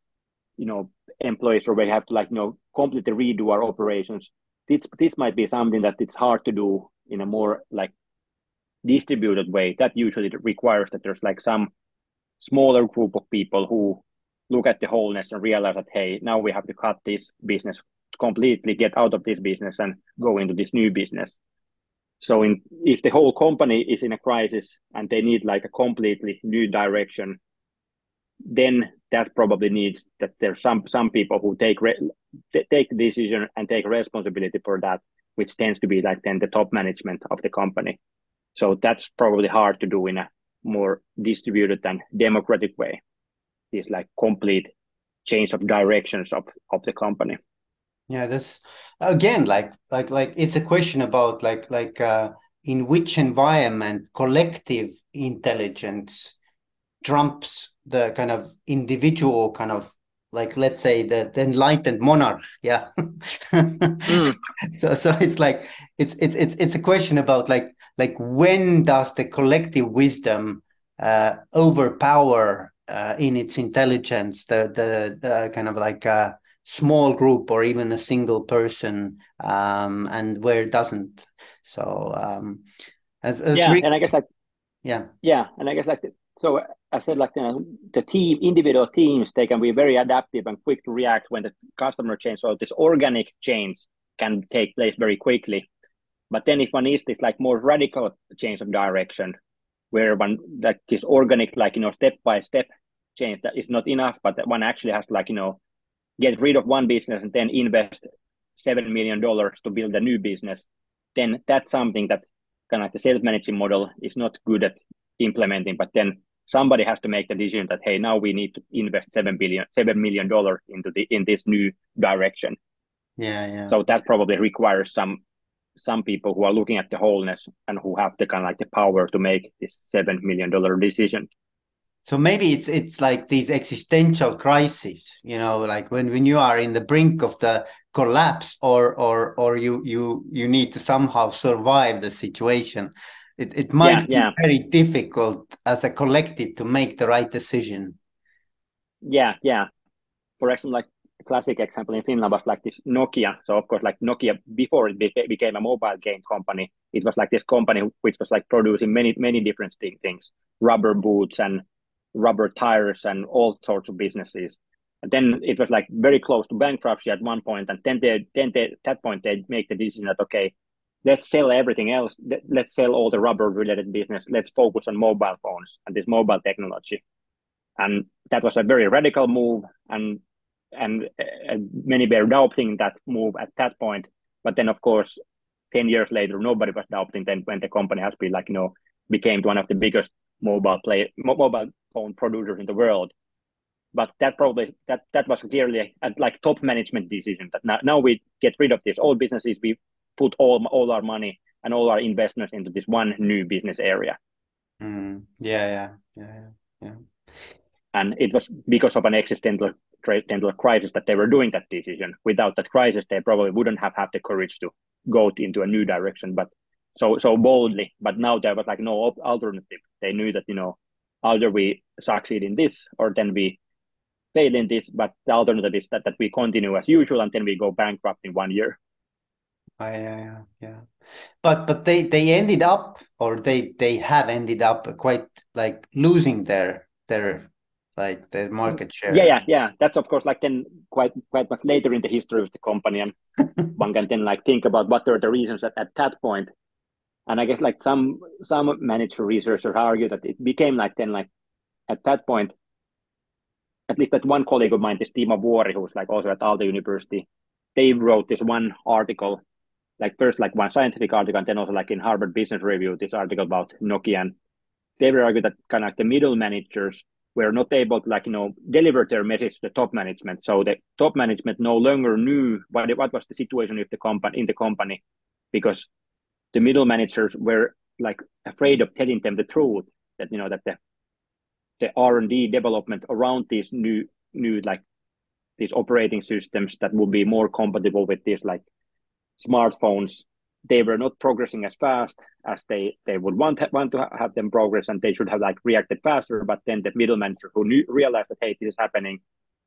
you know, employees, or we have to like you know completely redo our operations this this might be something that it's hard to do in a more like distributed way that usually requires that there's like some smaller group of people who look at the wholeness and realize that hey now we have to cut this business completely get out of this business and go into this new business so in if the whole company is in a crisis and they need like a completely new direction then that probably needs that there's some some people who take re- take the decision and take responsibility for that, which tends to be like then the top management of the company. So that's probably hard to do in a more distributed and democratic way. This like complete change of directions of, of the company. Yeah, that's again like like like it's a question about like like uh, in which environment collective intelligence trumps the kind of individual kind of like let's say the, the enlightened monarch yeah mm. so so it's like it's it's it's it's a question about like like when does the collective wisdom uh, overpower uh, in its intelligence the the, the kind of like a small group or even a single person um, and where it doesn't so um as, as yeah and i guess like yeah yeah and i guess like so I said like you know, the team, individual teams, they can be very adaptive and quick to react when the customer change. So this organic change can take place very quickly. But then if one is this like more radical change of direction, where one like this organic, like you know, step by step change that is not enough, but one actually has to like you know get rid of one business and then invest seven million dollars to build a new business, then that's something that kind of like the self-managing model is not good at implementing. But then somebody has to make the decision that hey now we need to invest seven billion seven million dollars into the in this new direction yeah yeah so that probably requires some some people who are looking at the wholeness and who have the kind of like the power to make this seven million dollar decision. So maybe it's it's like these existential crises you know like when when you are in the brink of the collapse or or or you you you need to somehow survive the situation. It, it might yeah, yeah. be very difficult as a collective to make the right decision. Yeah yeah. For example like classic example in finland was like this nokia so of course like nokia before it became a mobile game company it was like this company which was like producing many many different things rubber boots and rubber tires and all sorts of businesses and then it was like very close to bankruptcy at one point and then they then they, at that point they make the decision that okay let's sell everything else. Let's sell all the rubber related business. Let's focus on mobile phones and this mobile technology. And that was a very radical move. And and uh, many were doubting that move at that point. But then, of course, 10 years later, nobody was doubting then when the company has been like, you know, became one of the biggest mobile play mobile phone producers in the world. But that probably that that was clearly a, like top management decision that now, now we get rid of these old businesses, we put all all our money and all our investments into this one new business area. Mm, yeah, yeah, yeah, yeah. And it was because of an existential existential crisis that they were doing that decision. Without that crisis, they probably wouldn't have had the courage to go into a new direction, but so so boldly. But now there was like no alternative. They knew that you know either we succeed in this or then we fail in this. But the alternative is that that we continue as usual and then we go bankrupt in one year. Oh, yeah, yeah. But but they they ended up or they they have ended up quite like losing their their like the market share. Yeah, yeah, yeah. That's of course like then quite quite much later in the history of the company, and one can then like think about what are the reasons at, at that point. And I guess like some some manager researchers argue that it became like then like at that point, at least that one colleague of mine, this Timo Vuori, who's like also at Aalto University, they wrote this one article like first like one scientific article and then also like in Harvard Business Review, this article about Nokia. And they were arguing that kind of like the middle managers were not able to like, you know, deliver their message to the top management. So the top management no longer knew what, what was the situation with the company in the company because the middle managers were like afraid of telling them the truth that, you know, that the the R&D development around these new new like these operating systems that would be more compatible with these like smartphones they were not progressing as fast as they they would want want to have them progress and they should have like reacted faster but then the middle manager who knew realized that hey this is happening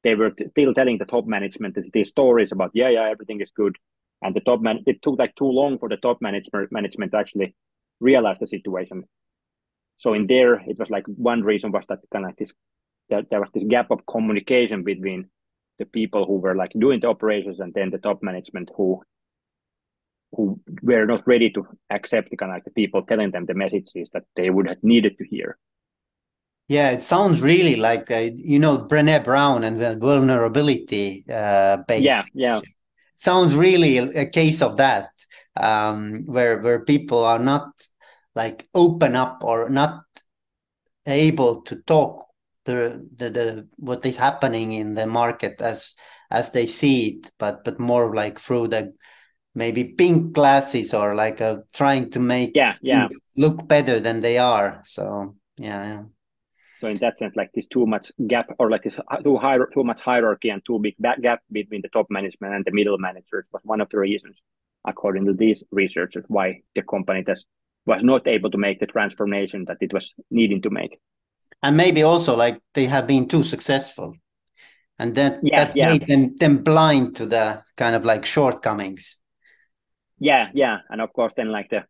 they were still telling the top management these stories about yeah yeah everything is good and the top man it took like too long for the top management management to actually realize the situation. So in there it was like one reason was that kind of this that there was this gap of communication between the people who were like doing the operations and then the top management who who were not ready to accept the kind of like the people telling them the messages that they would have needed to hear. Yeah, it sounds really like uh, you know Brené Brown and the vulnerability uh, based. Yeah, yeah. sounds really a, case of that, um, where where people are not like open up or not able to talk the, the the what is happening in the market as as they see it, but but more like through the maybe pink glasses or like a, trying to make yeah yeah look better than they are. So yeah, yeah. So in that sense, like this too much gap or like this too high too much hierarchy and too big gap between the top management and the middle managers was one of the reasons, according to these researchers, why the company does, was not able to make the transformation that it was needing to make. And maybe also like they have been too successful. And that, yeah, that yeah. made them, them blind to the kind of like shortcomings. Yeah, yeah. And of course then like the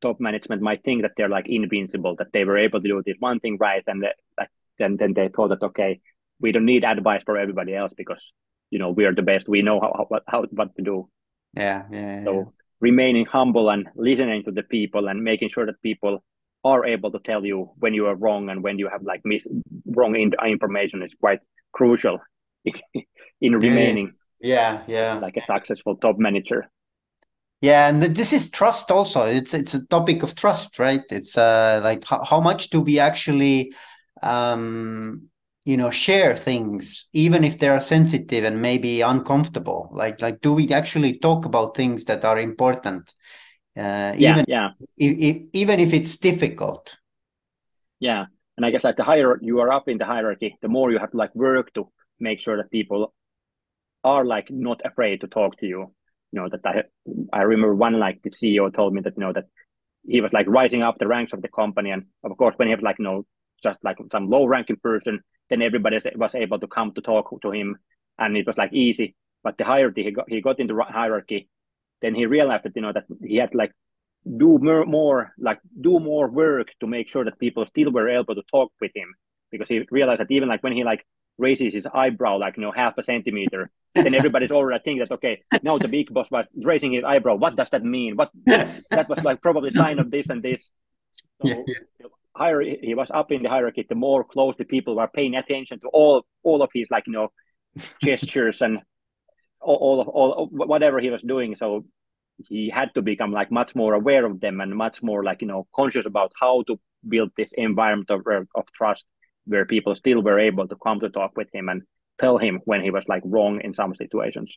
top management might think that they're like invincible, that they were able to do this one thing right, and that, then then they thought that okay, we don't need advice for everybody else because you know we are the best. We know how how what how what to do. Yeah, yeah. So yeah. remaining humble and listening to the people and making sure that people are able to tell you when you are wrong and when you have like mis- wrong in- information is quite crucial in, in remaining yeah yeah like a successful top manager yeah, and this is trust also. It's it's a topic of trust, right? It's uh like how, how much do we actually um you know share things even if they are sensitive and maybe uncomfortable like like do we actually talk about things that are important uh yeah, even yeah if, if, even if it's difficult yeah and i guess like the higher you are up in the hierarchy the more you have to like work to make sure that people are like not afraid to talk to you you know that I I remember one like the CEO told me that you know that he was like rising up the ranks of the company, and of course when he was like you know just like some low ranking person, then everybody was able to come to talk to him, and it was like easy. But the hierarchy he got he got into hierarchy, then he realized that you know that he had like do more, more like do more work to make sure that people still were able to talk with him. Because he realized that even like when he like raises his eyebrow like you know half a centimeter, then everybody's already thinking that okay, now the big boss was raising his eyebrow. What does that mean? What that was like probably sign of this and this. So yeah, yeah. higher he was up in the hierarchy, the more closely people were paying attention to all all of his like you know gestures and all, all of all whatever he was doing. So he had to become like much more aware of them and much more like you know conscious about how to build this environment of, of trust where people still were able to come to talk with him and tell him when he was like wrong in some situations.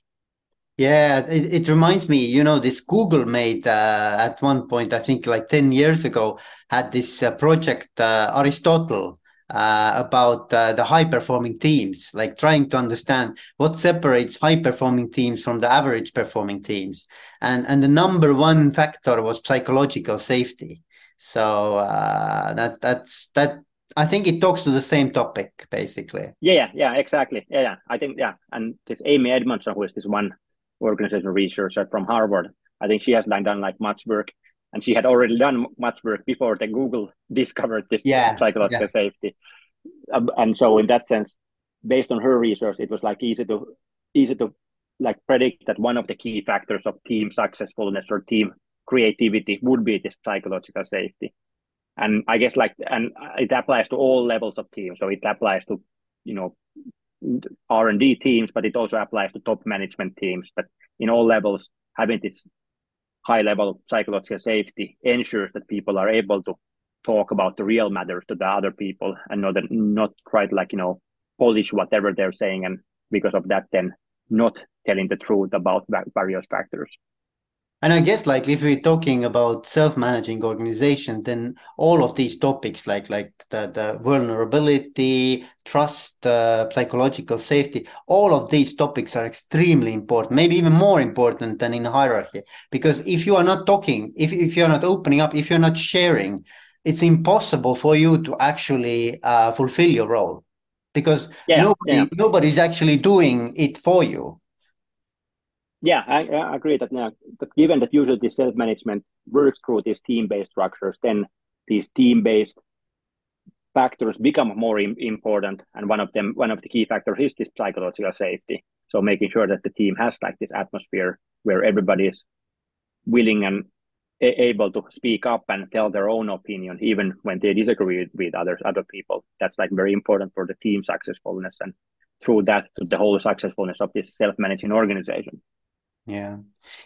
Yeah, it, it reminds me, you know, this Google made uh, at one point, I think like 10 years ago, had this uh, project uh, Aristotle uh, about uh, the high performing teams, like trying to understand what separates high performing teams from the average performing teams. And, and the number one factor was psychological safety. So uh, that that's that I think it talks to the same topic basically. Yeah, yeah, yeah, exactly. Yeah, yeah. I think yeah, and this Amy Edmondson, who is this one organizational researcher from Harvard, I think she has like done like much work, and she had already done much work before the Google discovered this yeah, psychological yeah. safety, um, and so in that sense, based on her research, it was like easy to easy to like predict that one of the key factors of team successfulness or team creativity would be this psychological safety and I guess like and it applies to all levels of teams. So it applies to you know R and D teams, but it also applies to top management teams. But in all levels, having this high level of psychological safety ensures that people are able to talk about the real matters to the other people and not not quite like you know polish whatever they're saying and because of that then not telling the truth about various factors and I guess like if we're talking about self-managing organization, then all of these topics like like the, the vulnerability, trust, uh, psychological safety, all of these topics are extremely important, maybe even more important than in hierarchy. Because if you are not talking, if, if you're not opening up, if you're not sharing, it's impossible for you to actually uh, fulfill your role because yeah, nobody yeah. nobody's actually doing it for you yeah, I, I agree that uh, now, but given that usually the self-management works through these team-based structures, then these team-based factors become more Im- important, and one of them, one of the key factors, is this psychological safety. So making sure that the team has like this atmosphere where everybody is willing and a- able to speak up and tell their own opinion, even when they disagree with, with others, other people. That's like very important for the team successfulness, and through that, the whole successfulness of this self-managing organization. Yeah.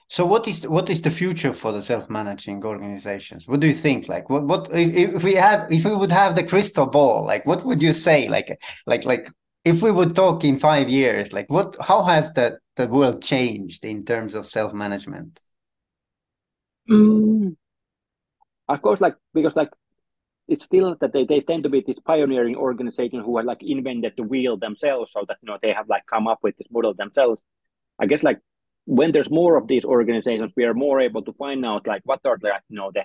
So what is what is the future for the self-managing organizations? What do you think? Like what what if, we had if we would have the crystal ball like what would you say? Like like like if we would talk in five years like what how has the the world changed in terms of self-management? Mm, of course like because like it's still that they, they tend to be this pioneering organization who are like invented the wheel themselves so that you know they have like come up with this model themselves. I guess like when there's more of these organizations we are more able to find out like what are the you know the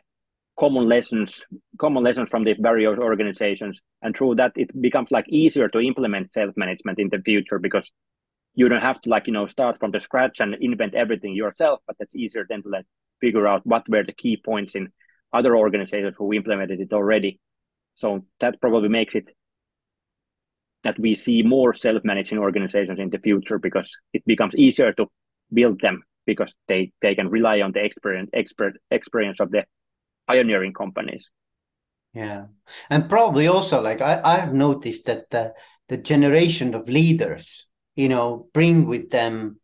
common lessons common lessons from these various organizations and through that it becomes like easier to implement self-management in the future because you don't have to like you know start from the scratch and invent everything yourself but that's easier than to like figure out what were the key points in other organizations who implemented it already. So that probably makes it that we see more self-managing organizations in the future because it becomes easier to build them because they, they can rely on the experience expert experience of the pioneering companies. Yeah. And probably also like I, I've noticed that the, the generation of leaders, you know, bring with them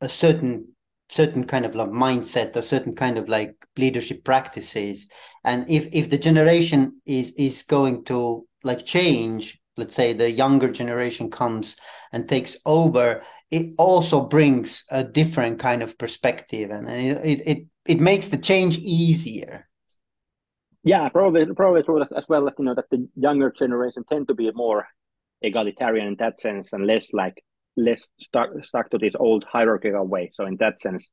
a certain certain kind of like mindset a certain kind of like leadership practices and if if the generation is is going to like change let's say the younger generation comes and takes over it also brings a different kind of perspective and it it it makes the change easier yeah probably probably true as well you know that the younger generation tend to be more egalitarian in that sense and less like less stuck stuck to this old hierarchical way. So in that sense,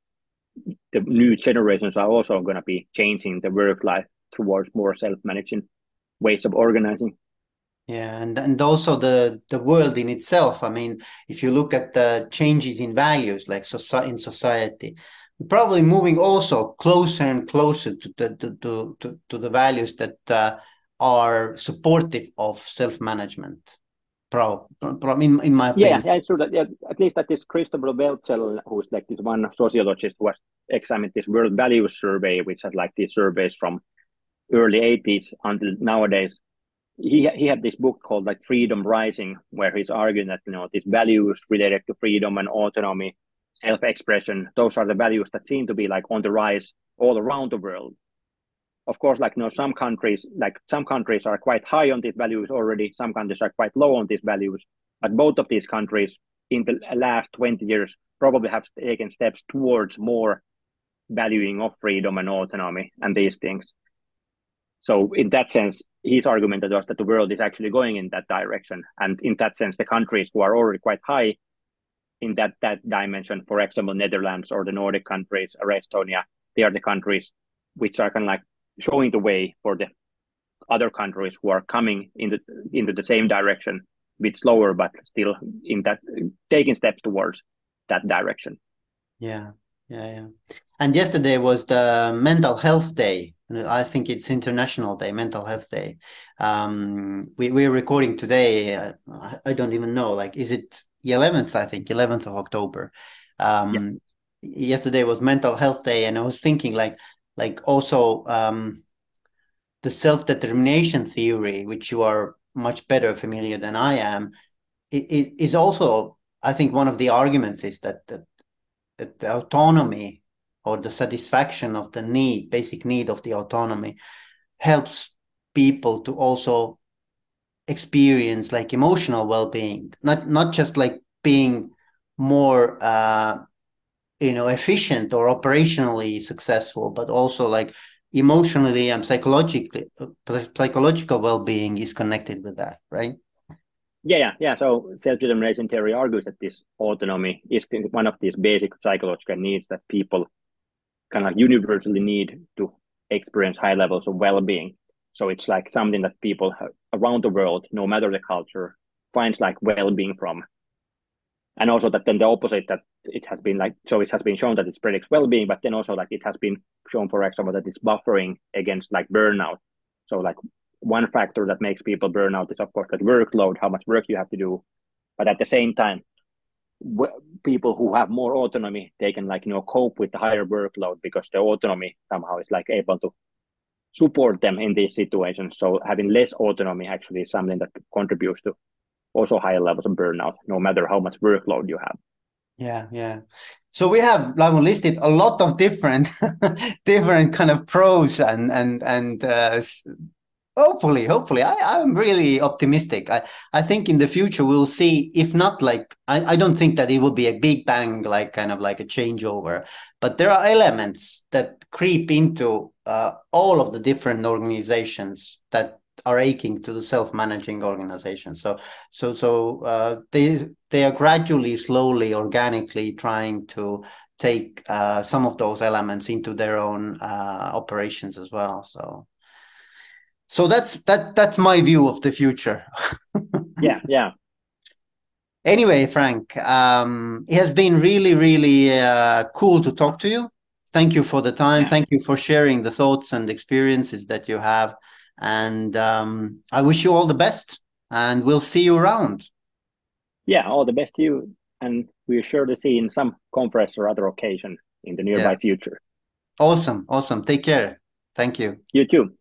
the new generations are also going to be changing the work life towards more self-managing ways of organizing. Yeah, and and also the the world in itself. I mean, if you look at the changes in values, like society in society, probably moving also closer and closer to the to to, to the values that uh, are supportive of self management pro, pro in, in my opinion. Yeah, yeah, it's true that yeah, at least that this Christopher Welzel, who's like this one sociologist who has examined this World Values Survey, which has like these surveys from early 80s until nowadays. He he had this book called like Freedom Rising, where he's arguing that you know these values related to freedom and autonomy, self-expression, those are the values that seem to be like on the rise all around the world of course, like you know, some countries, like some countries are quite high on these values already. Some countries are quite low on these values. But both of these countries in the last 20 years probably have taken steps towards more valuing of freedom and autonomy and these things. So in that sense, his argument was that the world is actually going in that direction. And in that sense, the countries who are already quite high in that that dimension, for example, Netherlands or the Nordic countries or Estonia, they are the countries which are kind of like showing the way for the other countries who are coming into into the same direction, a bit slower, but still in that taking steps towards that direction. Yeah, yeah, yeah. And yesterday was the Mental Health Day. I think it's International Day, Mental Health Day. Um, we we're recording today. Uh, I don't even know. Like, is it the eleventh? I think eleventh of October. Um, yeah. Yesterday was Mental Health Day, and I was thinking, like, like also um, the self-determination theory, which you are much better familiar than I am, it, it is also, I think one of the arguments is that, that, that the autonomy or the satisfaction of the need, basic need of the autonomy, helps people to also experience like emotional well-being, not not just like being more uh, you know efficient or operationally successful but also like emotionally and psychologically psychological well-being is connected with that right? Yeah yeah yeah. So self-determination theory argues that this autonomy is one of these basic psychological needs that people kind of universally need to experience high levels of well-being. So it's like something that people around the world no matter the culture finds like well-being from. And also that then the opposite that it has been like so it has been shown that it predicts well-being but then also like it has been shown for example that it's buffering against like burnout. So like one factor that makes people burn out is of course that workload how much work you have to do. But at the same time people who have more autonomy they can like you know cope with the higher workload because the autonomy somehow is like able to support them in these situations so having less autonomy actually is something that contributes to also higher levels of burnout, no matter how much workload you have. Yeah, yeah. so we have like listed a lot of different different kind of pros and and and uh, hopefully hopefully. I, i'm really optimistic. I i think in the future we'll see if not like I, I don't think that it will be a big bang like kind of like a changeover but there are elements that creep into uh, all of the different organizations that are aching to the self-managing organization. So so so uh, they they are gradually slowly organically trying to take uh, some of those elements into their own uh, operations as well so so that's that that's my view of the future. Yeah yeah. Anyway frank um, it has been really really uh, cool to talk to you. Thank you for the time. Yeah. thank you for sharing the thoughts and experiences that you have. And um, i wish you all the best and we'll see you around. Yeah all the best to you. And we're sure to see in some conference or other occasion in the nearby yeah. future. Awesome awesome. Take care. Thank you. You too